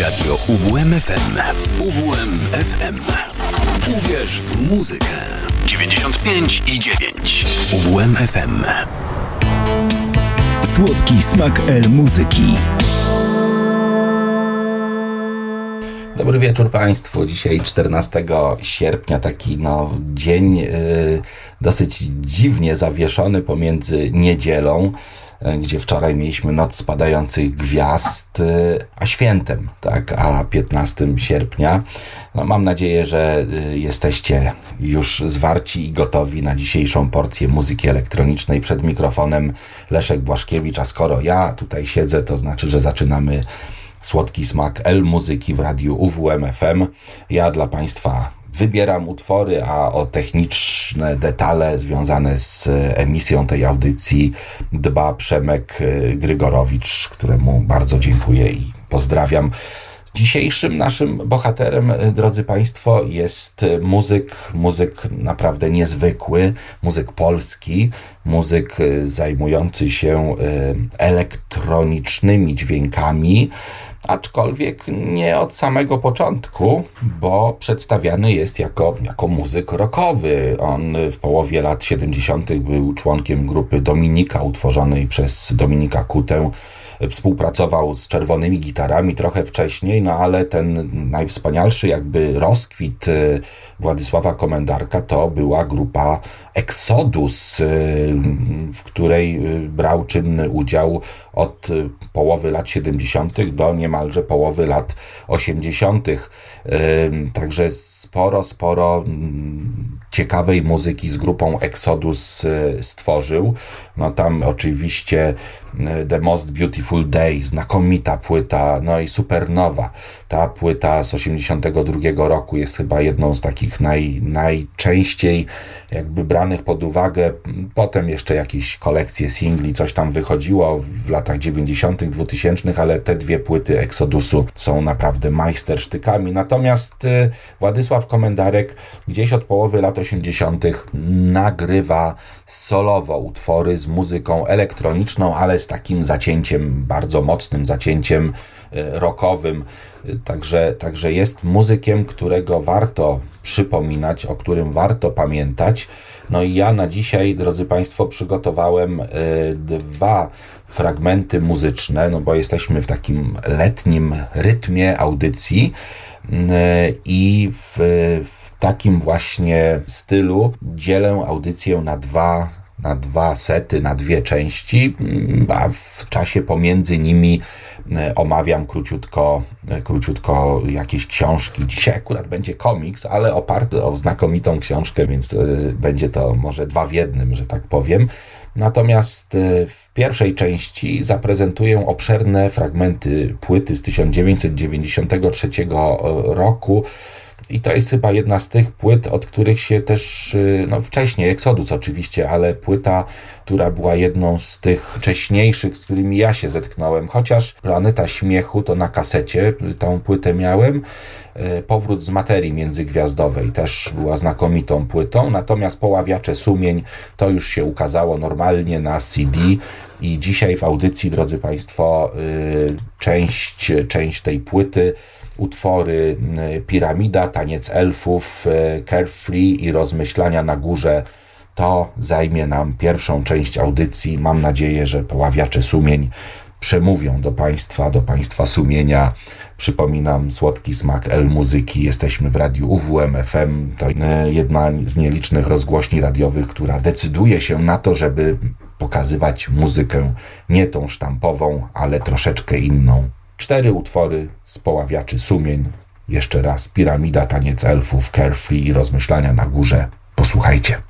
Radio UWMFM. UWMFM. Uwierz w muzykę. 95 i 9. UWMFM. Słodki smak El muzyki. Dobry wieczór Państwu. Dzisiaj 14 sierpnia, taki no, dzień y, dosyć dziwnie zawieszony pomiędzy niedzielą, y, gdzie wczoraj mieliśmy noc spadających gwiazd, y, a świętem, tak, a 15 sierpnia. No, mam nadzieję, że y, jesteście już zwarci i gotowi na dzisiejszą porcję muzyki elektronicznej przed mikrofonem Leszek Błaszkiewicz, a skoro ja tutaj siedzę, to znaczy, że zaczynamy Słodki smak L muzyki w radiu UWMFM. Ja dla Państwa wybieram utwory, a o techniczne detale związane z emisją tej audycji dba Przemek Grygorowicz, któremu bardzo dziękuję i pozdrawiam. Dzisiejszym naszym bohaterem, drodzy Państwo, jest muzyk, muzyk naprawdę niezwykły, muzyk polski, muzyk zajmujący się elektronicznymi dźwiękami, aczkolwiek nie od samego początku, bo przedstawiany jest jako, jako muzyk rockowy. On w połowie lat 70. był członkiem grupy Dominika, utworzonej przez Dominika Kutę. Współpracował z czerwonymi gitarami trochę wcześniej, no ale ten najwspanialszy jakby rozkwit Władysława Komendarka to była grupa Exodus, w której brał czynny udział od połowy lat 70. do niemalże połowy lat 80. Także sporo, sporo ciekawej muzyki z grupą Exodus stworzył. No tam oczywiście The Most Beautiful Day, znakomita płyta, no i Supernowa. Ta płyta z 82 roku jest chyba jedną z takich naj, najczęściej jakby branych pod uwagę. Potem jeszcze jakieś kolekcje singli, coś tam wychodziło w latach 90., 2000, ale te dwie płyty Exodusu są naprawdę majstersztykami. Natomiast y, Władysław Komendarek gdzieś od połowy lat 80. nagrywa solowo utwory z muzyką elektroniczną, ale z takim zacięciem, bardzo mocnym zacięciem rockowym. Także, także jest muzykiem, którego warto przypominać, o którym warto pamiętać. No i ja na dzisiaj, drodzy Państwo, przygotowałem dwa fragmenty muzyczne, no bo jesteśmy w takim letnim rytmie audycji i w, w takim właśnie stylu dzielę audycję na dwa na dwa sety, na dwie części, a w czasie pomiędzy nimi omawiam króciutko, króciutko jakieś książki. Dzisiaj akurat będzie komiks, ale oparty o znakomitą książkę, więc będzie to może dwa w jednym, że tak powiem. Natomiast w pierwszej części zaprezentuję obszerne fragmenty płyty z 1993 roku. I to jest chyba jedna z tych płyt, od których się też, no wcześniej, Exodus oczywiście, ale płyta, która była jedną z tych wcześniejszych, z którymi ja się zetknąłem, chociaż Planeta Śmiechu to na kasecie tą płytę miałem. Powrót z materii międzygwiazdowej też była znakomitą płytą, natomiast Poławiacze Sumień to już się ukazało normalnie na CD i dzisiaj w audycji, drodzy Państwo, część, część tej płyty utwory Piramida, Taniec Elfów, Carefree i Rozmyślania na górze. To zajmie nam pierwszą część audycji. Mam nadzieję, że poławiacze sumień przemówią do Państwa, do Państwa sumienia. Przypominam, słodki smak L muzyki. Jesteśmy w radiu UWM FM. To jedna z nielicznych rozgłośni radiowych, która decyduje się na to, żeby pokazywać muzykę nie tą sztampową, ale troszeczkę inną. Cztery utwory z poławiaczy sumień. Jeszcze raz Piramida, Taniec Elfów, Carefree i Rozmyślania na górze. Posłuchajcie.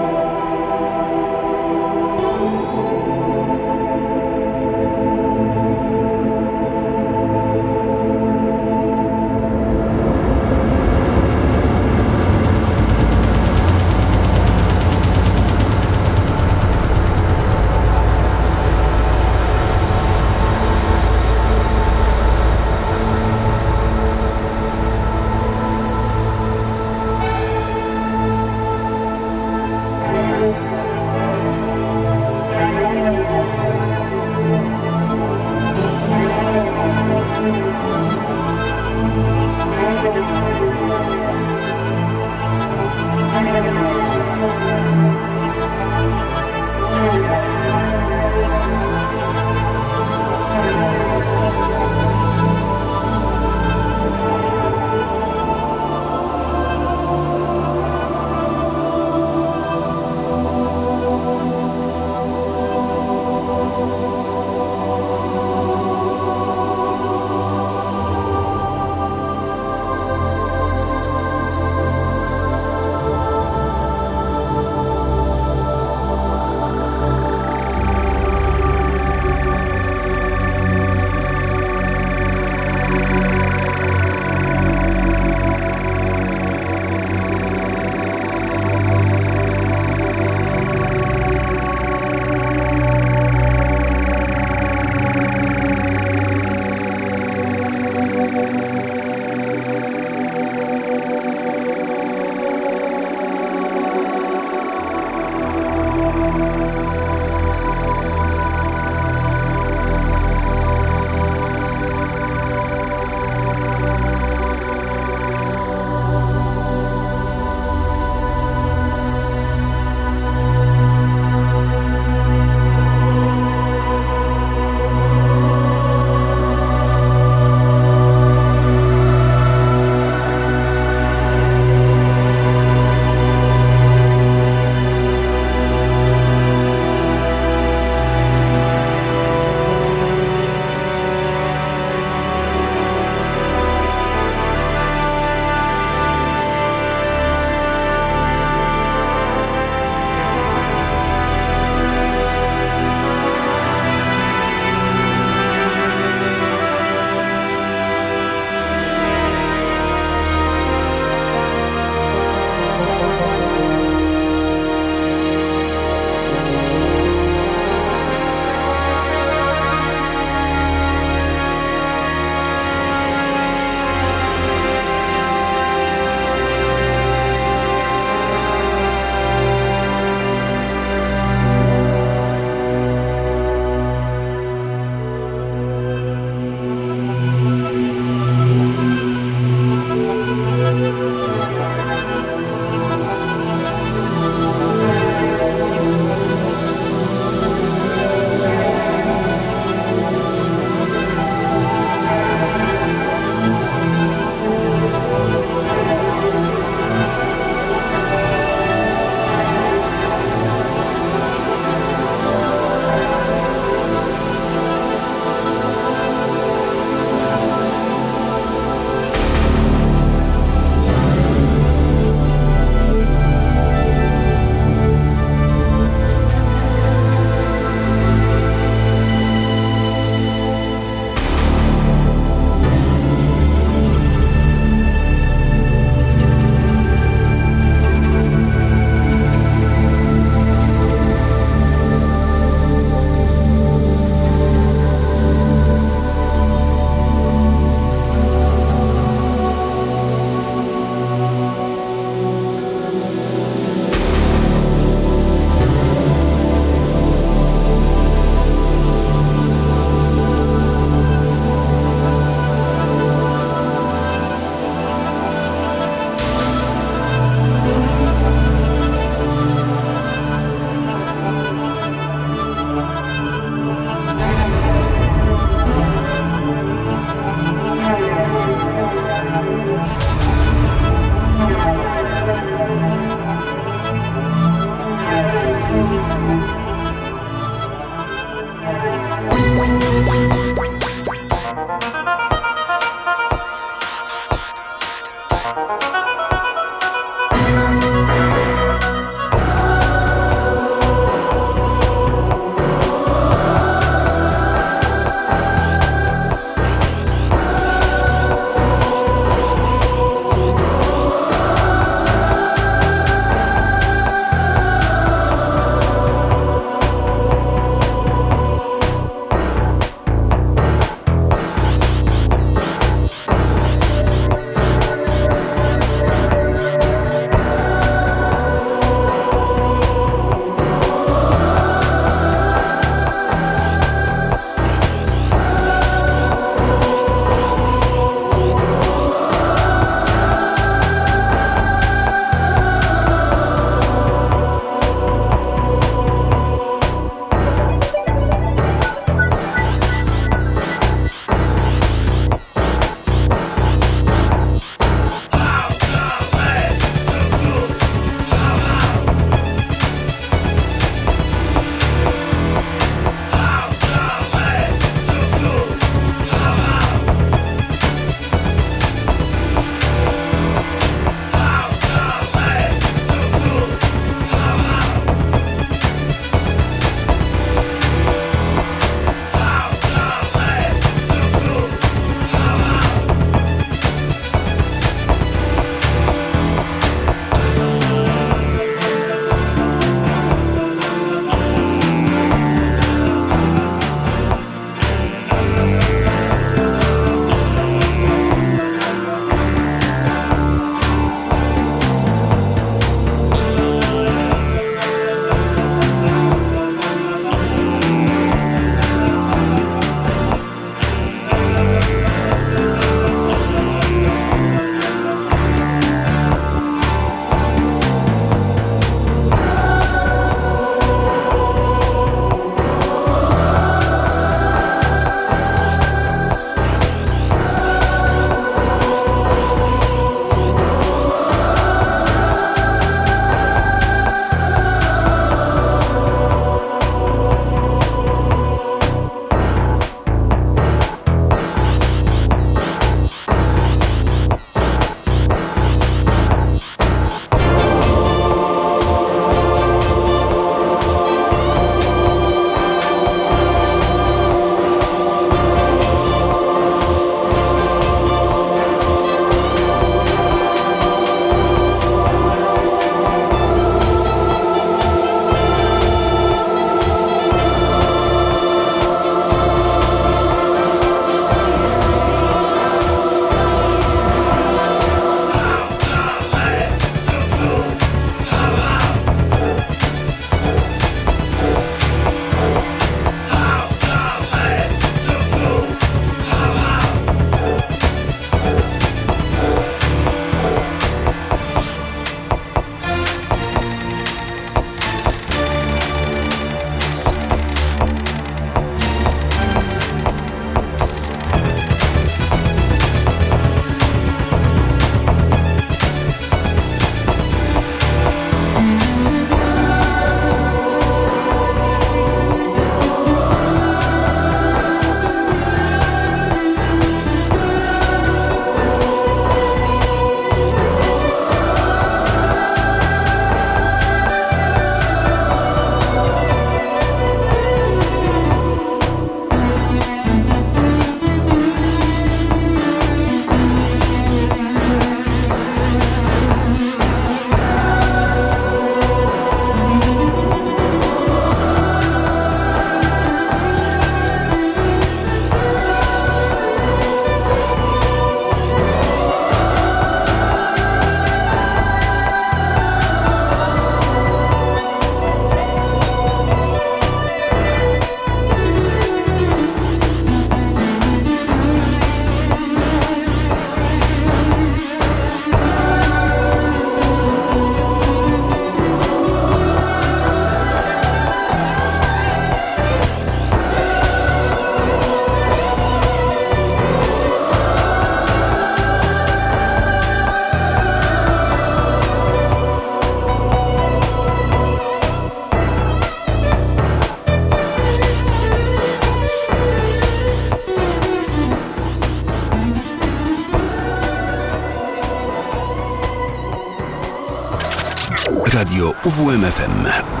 UWMFM.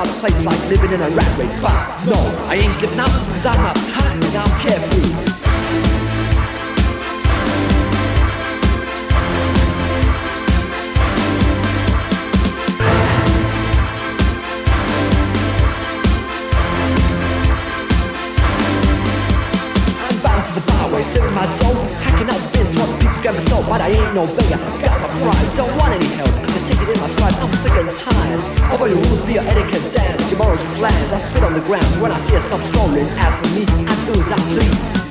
about a place like living in a rat race. but no, I ain't giving up because I'm not tired and I'm carefree. I'm bound to the barway, sipping my dough, hacking up bins, what people get me know, but I ain't no beggar. on the ground. When I see a stop strolling, as for me, I do as I please.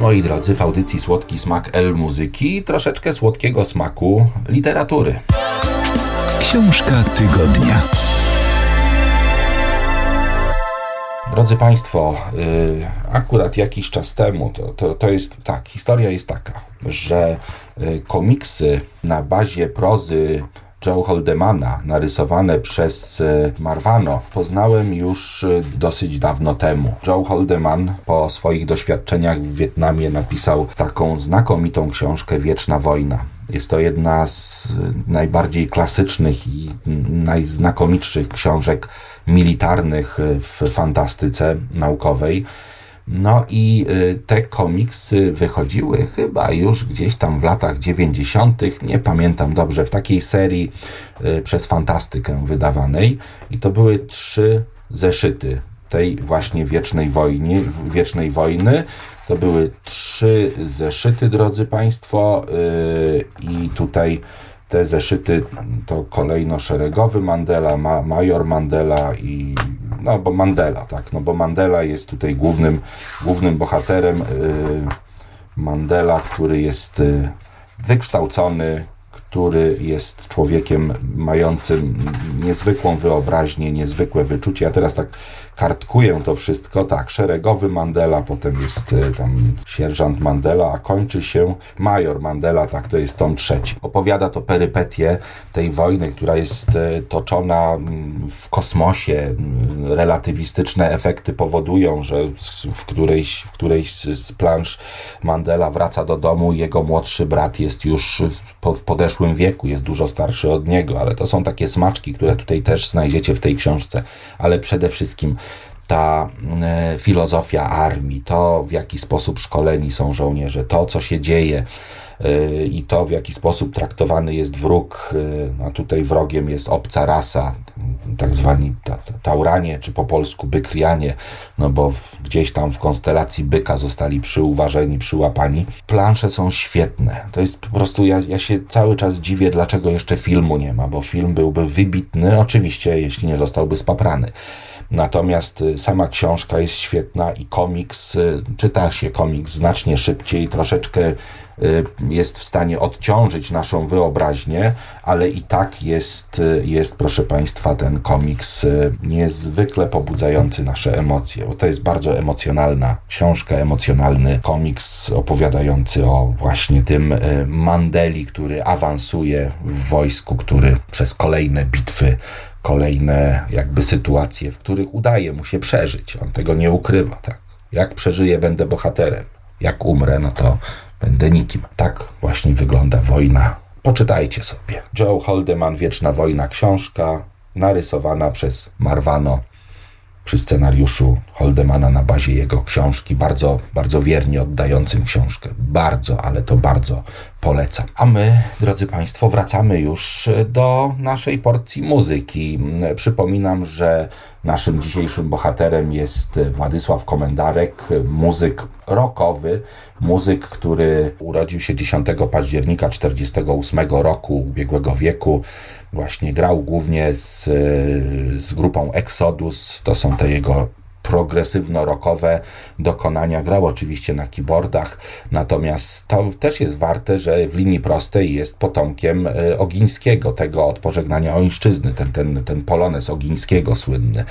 Moi drodzy, w audycji Słodki Smak L Muzyki troszeczkę słodkiego smaku literatury. Książka tygodnia. Drodzy Państwo, y, akurat jakiś czas temu, to, to, to jest tak, historia jest taka, że y, komiksy na bazie prozy Joe Holdemana, narysowane przez y, Marvano, poznałem już dosyć dawno temu. Joe Holdeman po swoich doświadczeniach w Wietnamie napisał taką znakomitą książkę Wieczna Wojna. Jest to jedna z najbardziej klasycznych i najznakomitszych książek militarnych w fantastyce naukowej. No i y, te komiksy wychodziły chyba już gdzieś tam w latach 90., nie pamiętam dobrze, w takiej serii y, przez fantastykę wydawanej. I to były trzy zeszyty tej właśnie wiecznej wojny, wiecznej wojny. To były trzy zeszyty, drodzy Państwo, y, i tutaj te zeszyty to kolejno szeregowy Mandela, ma, major Mandela i no bo Mandela, tak, no bo Mandela jest tutaj głównym, głównym bohaterem. Y, Mandela, który jest y, wykształcony, który jest człowiekiem mającym niezwykłą wyobraźnię, niezwykłe wyczucie. Ja teraz tak kartkuję to wszystko, tak, szeregowy Mandela, potem jest e, tam sierżant Mandela, a kończy się major Mandela, tak, to jest tom trzeci. Opowiada to perypetie tej wojny, która jest e, toczona mm, w kosmosie. Mm, relatywistyczne efekty powodują, że w którejś, w którejś z plansz Mandela wraca do domu i jego młodszy brat jest już w podeszłym wieku, jest dużo starszy od niego, ale to są takie smaczki, które tutaj też znajdziecie w tej książce, ale przede wszystkim ta e, filozofia armii, to w jaki sposób szkoleni są żołnierze, to co się dzieje e, i to w jaki sposób traktowany jest wróg, e, a tutaj wrogiem jest obca rasa, tak zwani ta, ta, tauranie, czy po polsku bykrianie, no bo gdzieś tam w konstelacji byka zostali przyuważeni, przyłapani. Plansze są świetne. To jest po prostu, ja, ja się cały czas dziwię, dlaczego jeszcze filmu nie ma, bo film byłby wybitny, oczywiście, jeśli nie zostałby spaprany. Natomiast y, sama książka jest świetna i komiks, y, czyta się komiks znacznie szybciej, troszeczkę y, jest w stanie odciążyć naszą wyobraźnię, ale i tak jest, jest proszę Państwa, ten komiks niezwykle pobudzający nasze emocje, bo to jest bardzo emocjonalna książka, emocjonalny komiks opowiadający o właśnie tym Mandeli, który awansuje w wojsku, który przez kolejne bitwy kolejne jakby sytuacje, w których udaje mu się przeżyć. On tego nie ukrywa, tak. Jak przeżyję, będę bohaterem. Jak umrę, no to będę nikim. Tak właśnie wygląda wojna. Poczytajcie sobie. Joe Holdeman, Wieczna Wojna, książka narysowana przez Marvano przy scenariuszu Holdemana na bazie jego książki, bardzo, bardzo wiernie oddającym książkę. Bardzo, ale to bardzo polecam. A my, drodzy Państwo, wracamy już do naszej porcji muzyki. Przypominam, że naszym dzisiejszym bohaterem jest Władysław Komendarek, muzyk rockowy, muzyk, który urodził się 10 października 1948 roku ubiegłego wieku. Właśnie grał głównie z, z grupą Exodus, to są te jego progresywno-rockowe dokonania. Grał oczywiście na keyboardach, natomiast to też jest warte, że w linii prostej jest potomkiem e, Ogińskiego, tego od pożegnania Ońszczyzny, ten, ten, ten polones Ogińskiego słynny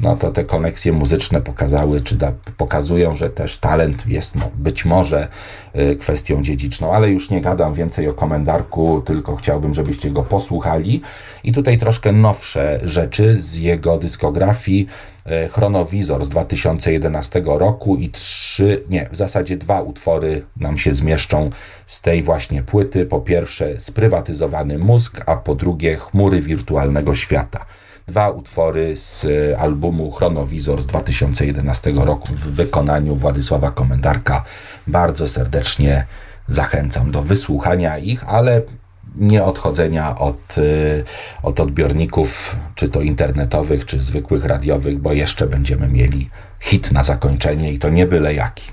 no to te koneksje muzyczne pokazały, czy da, pokazują, że też talent jest no, być może y, kwestią dziedziczną, ale już nie gadam więcej o komendarku, tylko chciałbym, żebyście go posłuchali. I tutaj troszkę nowsze rzeczy z jego dyskografii. Y, Chronowizor z 2011 roku i trzy, nie, w zasadzie dwa utwory nam się zmieszczą z tej właśnie płyty. Po pierwsze, sprywatyzowany mózg, a po drugie, chmury wirtualnego świata dwa utwory z albumu Chronowizor z 2011 roku w wykonaniu Władysława Komendarka. Bardzo serdecznie zachęcam do wysłuchania ich, ale nie odchodzenia od, e, od odbiorników, czy to internetowych, czy zwykłych radiowych, bo jeszcze będziemy mieli hit na zakończenie i to nie byle jaki.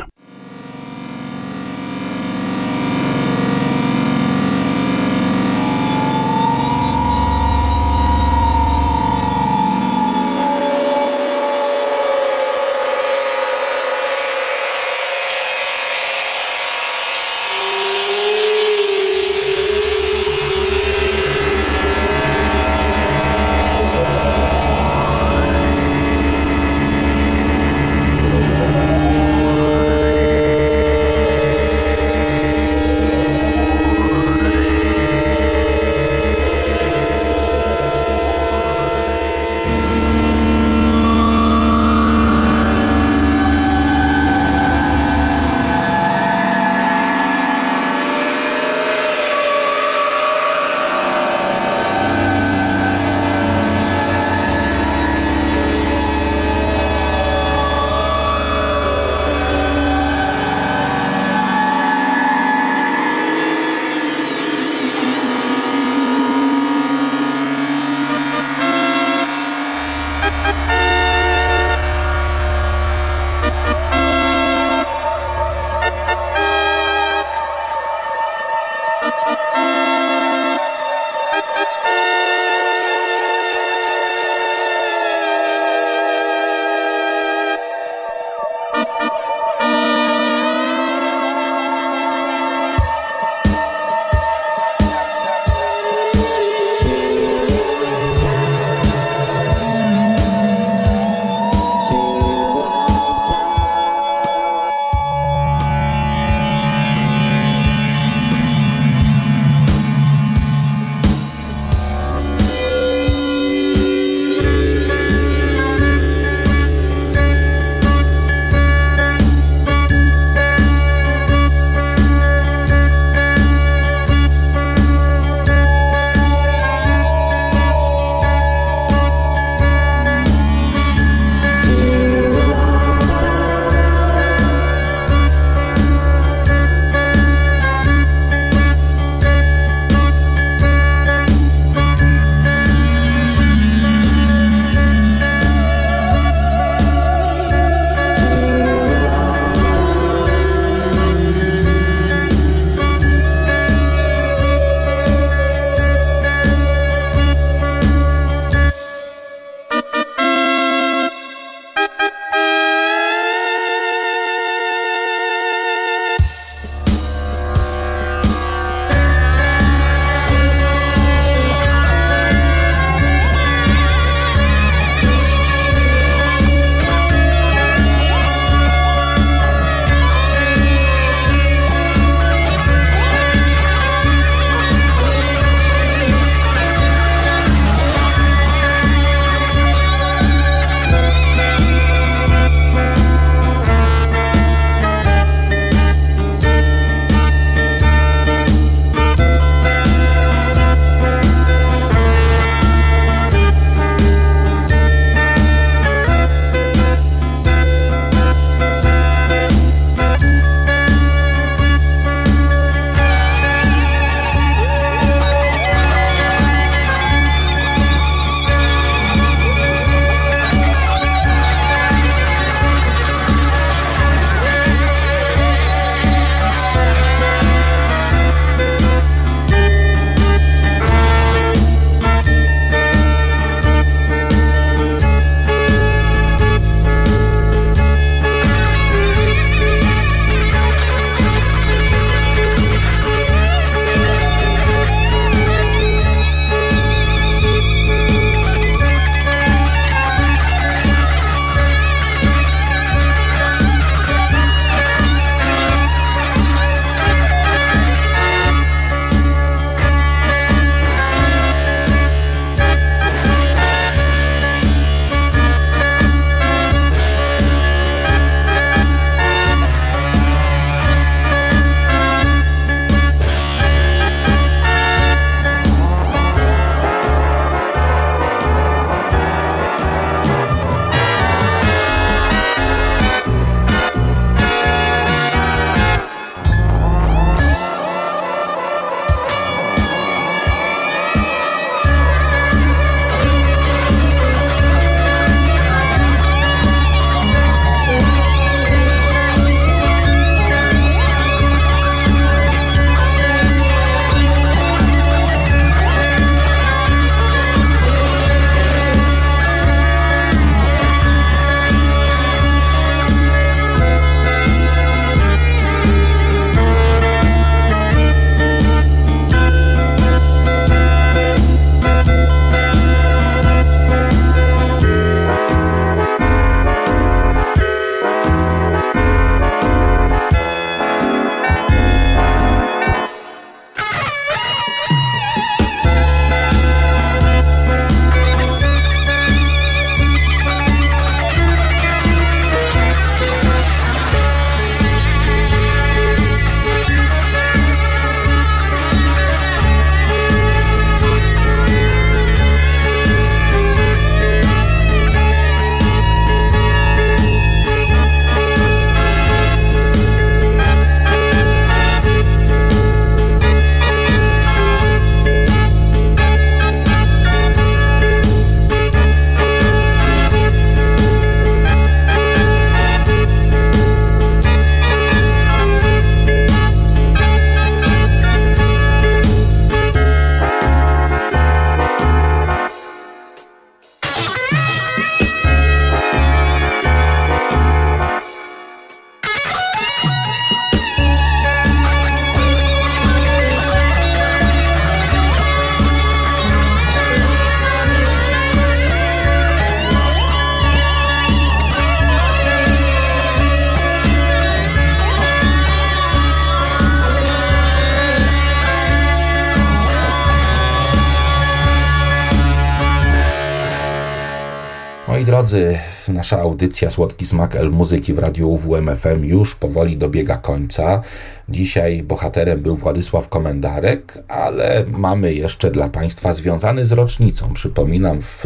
Drodzy, nasza audycja Słodki Smak El Muzyki w Radiu WMFM już powoli dobiega końca. Dzisiaj bohaterem był Władysław Komendarek, ale mamy jeszcze dla Państwa związany z rocznicą. Przypominam, w,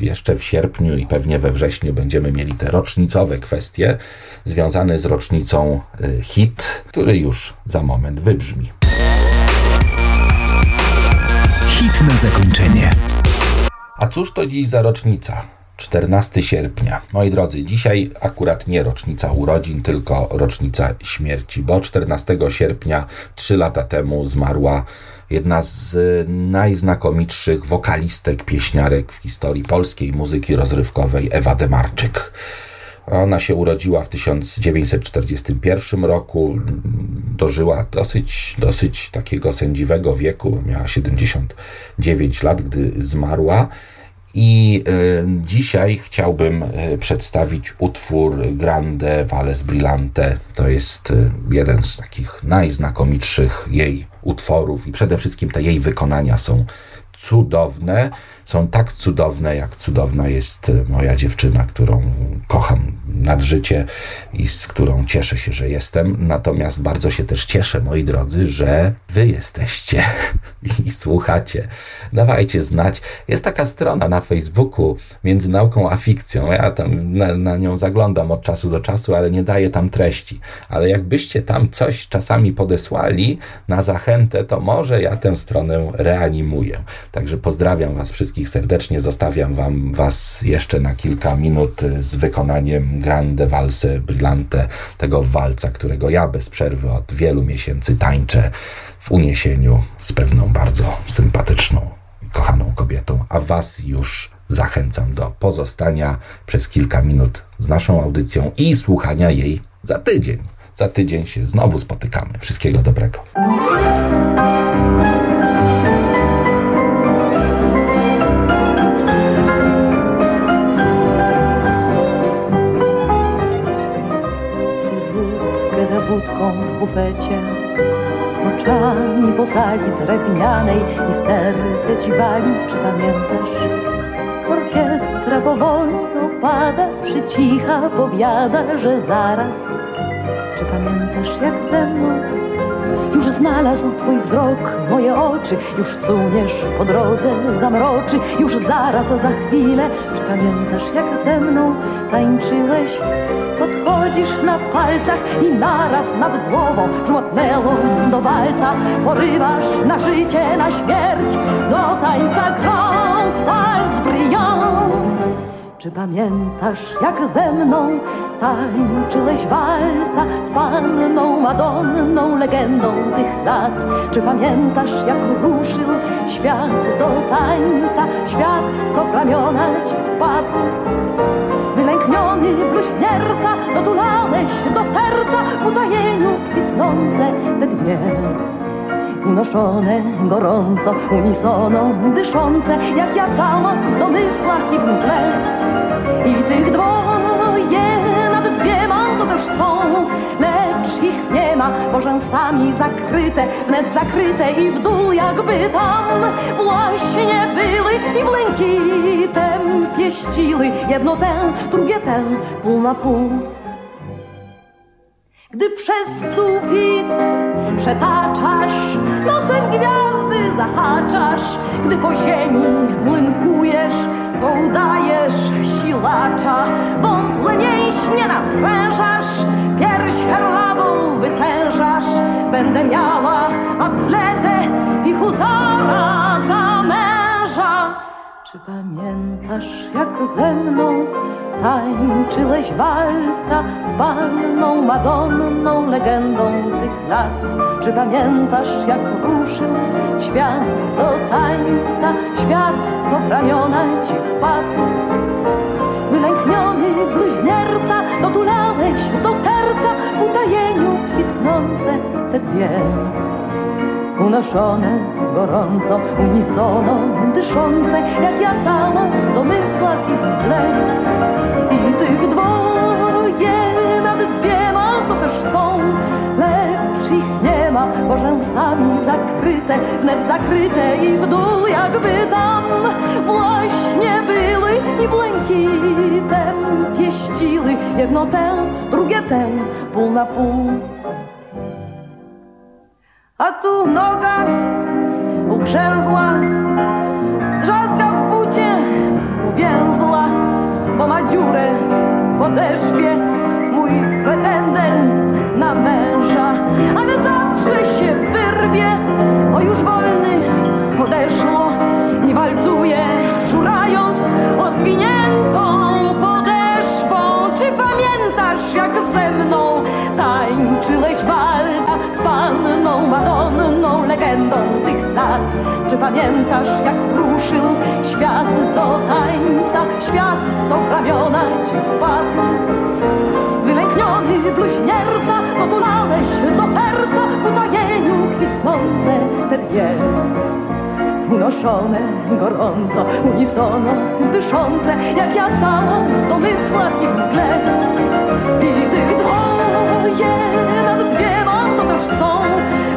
jeszcze w sierpniu i pewnie we wrześniu będziemy mieli te rocznicowe kwestie związane z rocznicą y, hit, który już za moment wybrzmi. Hit na zakończenie. A cóż to dziś za rocznica? 14 sierpnia. Moi drodzy, dzisiaj akurat nie rocznica urodzin, tylko rocznica śmierci, bo 14 sierpnia, 3 lata temu, zmarła jedna z najznakomitszych wokalistek, pieśniarek w historii polskiej muzyki rozrywkowej, Ewa Demarczyk. Ona się urodziła w 1941 roku, dożyła dosyć, dosyć takiego sędziwego wieku, miała 79 lat, gdy zmarła. I y, dzisiaj chciałbym y, przedstawić utwór Grande Vales Brillante. To jest y, jeden z takich najznakomitszych jej utworów i przede wszystkim te jej wykonania są cudowne. Są tak cudowne, jak cudowna jest moja dziewczyna, którą kocham nad życie i z którą cieszę się, że jestem. Natomiast bardzo się też cieszę, moi drodzy, że wy jesteście i słuchacie. Dawajcie znać. Jest taka strona na Facebooku między nauką a fikcją. Ja tam na, na nią zaglądam od czasu do czasu, ale nie daję tam treści. Ale jakbyście tam coś czasami podesłali na zachętę, to może ja tę stronę reanimuję. Także pozdrawiam Was wszystkich serdecznie. Zostawiam wam, Was jeszcze na kilka minut z wykonaniem Grande Valse Brillante, tego walca, którego ja bez przerwy od wielu miesięcy tańczę w uniesieniu z pewną bardzo sympatyczną kochaną kobietą. A Was już zachęcam do pozostania przez kilka minut z naszą audycją i słuchania jej za tydzień. Za tydzień się znowu spotykamy. Wszystkiego dobrego. W bufecie Oczami po sali drewnianej i serce ci wali, czy pamiętasz? Orkiestra powoli opada, przycicha, powiada, że zaraz Czy pamiętasz jak ze mną już znalazł twój wzrok moje oczy, już suniesz po drodze zamroczy, już zaraz za chwilę. Czy pamiętasz jak ze mną tańczyłeś? Podchodzisz na palcach i naraz nad głową żmotnęło do walca. Porywasz na życie, na śmierć, do tańca Grand Vals Brillant. Czy pamiętasz, jak ze mną tańczyłeś walca z panną Madonną, legendą tych lat? Czy pamiętasz, jak ruszył świat do tańca, świat, co w ramiona ci wpadł? Wylękniony bluźnierca, dotulałeś do serca w utajeniu kwitnące te dwie unoszone gorąco, unisono, dyszące, jak ja cała w domysłach i w mgle. I tych dwoje nad dwiema, co też są, lecz ich nie ma, bo rzęsami zakryte, wnet zakryte i w dół jakby tam. Właśnie były i błękitem pieściły. Jedno tę, drugie tę, pół na pół. Gdy przez sufit przetaczasz, nosem gwiazdy zahaczasz, gdy po ziemi młynkujesz, to udajesz silacza, wątle mięśnie naprężasz, pierś herławą wytężasz, będę miała atletę i. Czy pamiętasz, jak ze mną tańczyłeś walca z panną Madonną, legendą tych lat? Czy pamiętasz, jak ruszył świat do tańca, świat, co w ramiona ci wpadł? Wylękniony bluźnierca, dotulałeś do serca w utajeniu kwitnące te dwie unoszone gorąco, unisono, dyszące, jak ja cała w domysłach i w tle. I tych dwoje nad dwiema, co też są, lecz ich nie ma, bo rzęsami za zakryte, wnet zakryte i w dół jakby tam właśnie były i błękitem pieściły jedno tę, drugie tę, pół na pół. Tu noga ugrzęzła, drzazga w bucie uwięzła, bo ma dziurę w podeszwie. Mój pretendent na męża, ale zawsze się wyrwie, o już wolny odeszło i walcuje, szurając odwiniętą legendą tych lat? Czy pamiętasz, jak ruszył świat do tańca, świat, co w ramiona ci wpadł? Wylękniony bluźnierca, dotulałeś do serca w utajeniu kwitnące te dwie. Unoszone gorąco, unisono, dyszące, jak ja cała w domysłach i w mgle. I tych dwoje nad dwiema, też są,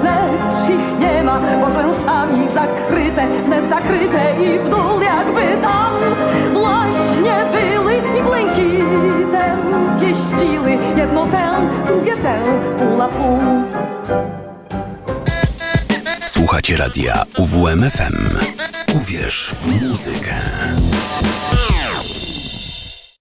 lecz ich nie ma, bo rzęsami zakryte, wnet zakryte i w dół jakby tam właśnie były i błękitem pieściły jedno tę, drugie tę, na pół. Słuchacie radia UWMFM. Uwierz w muzykę.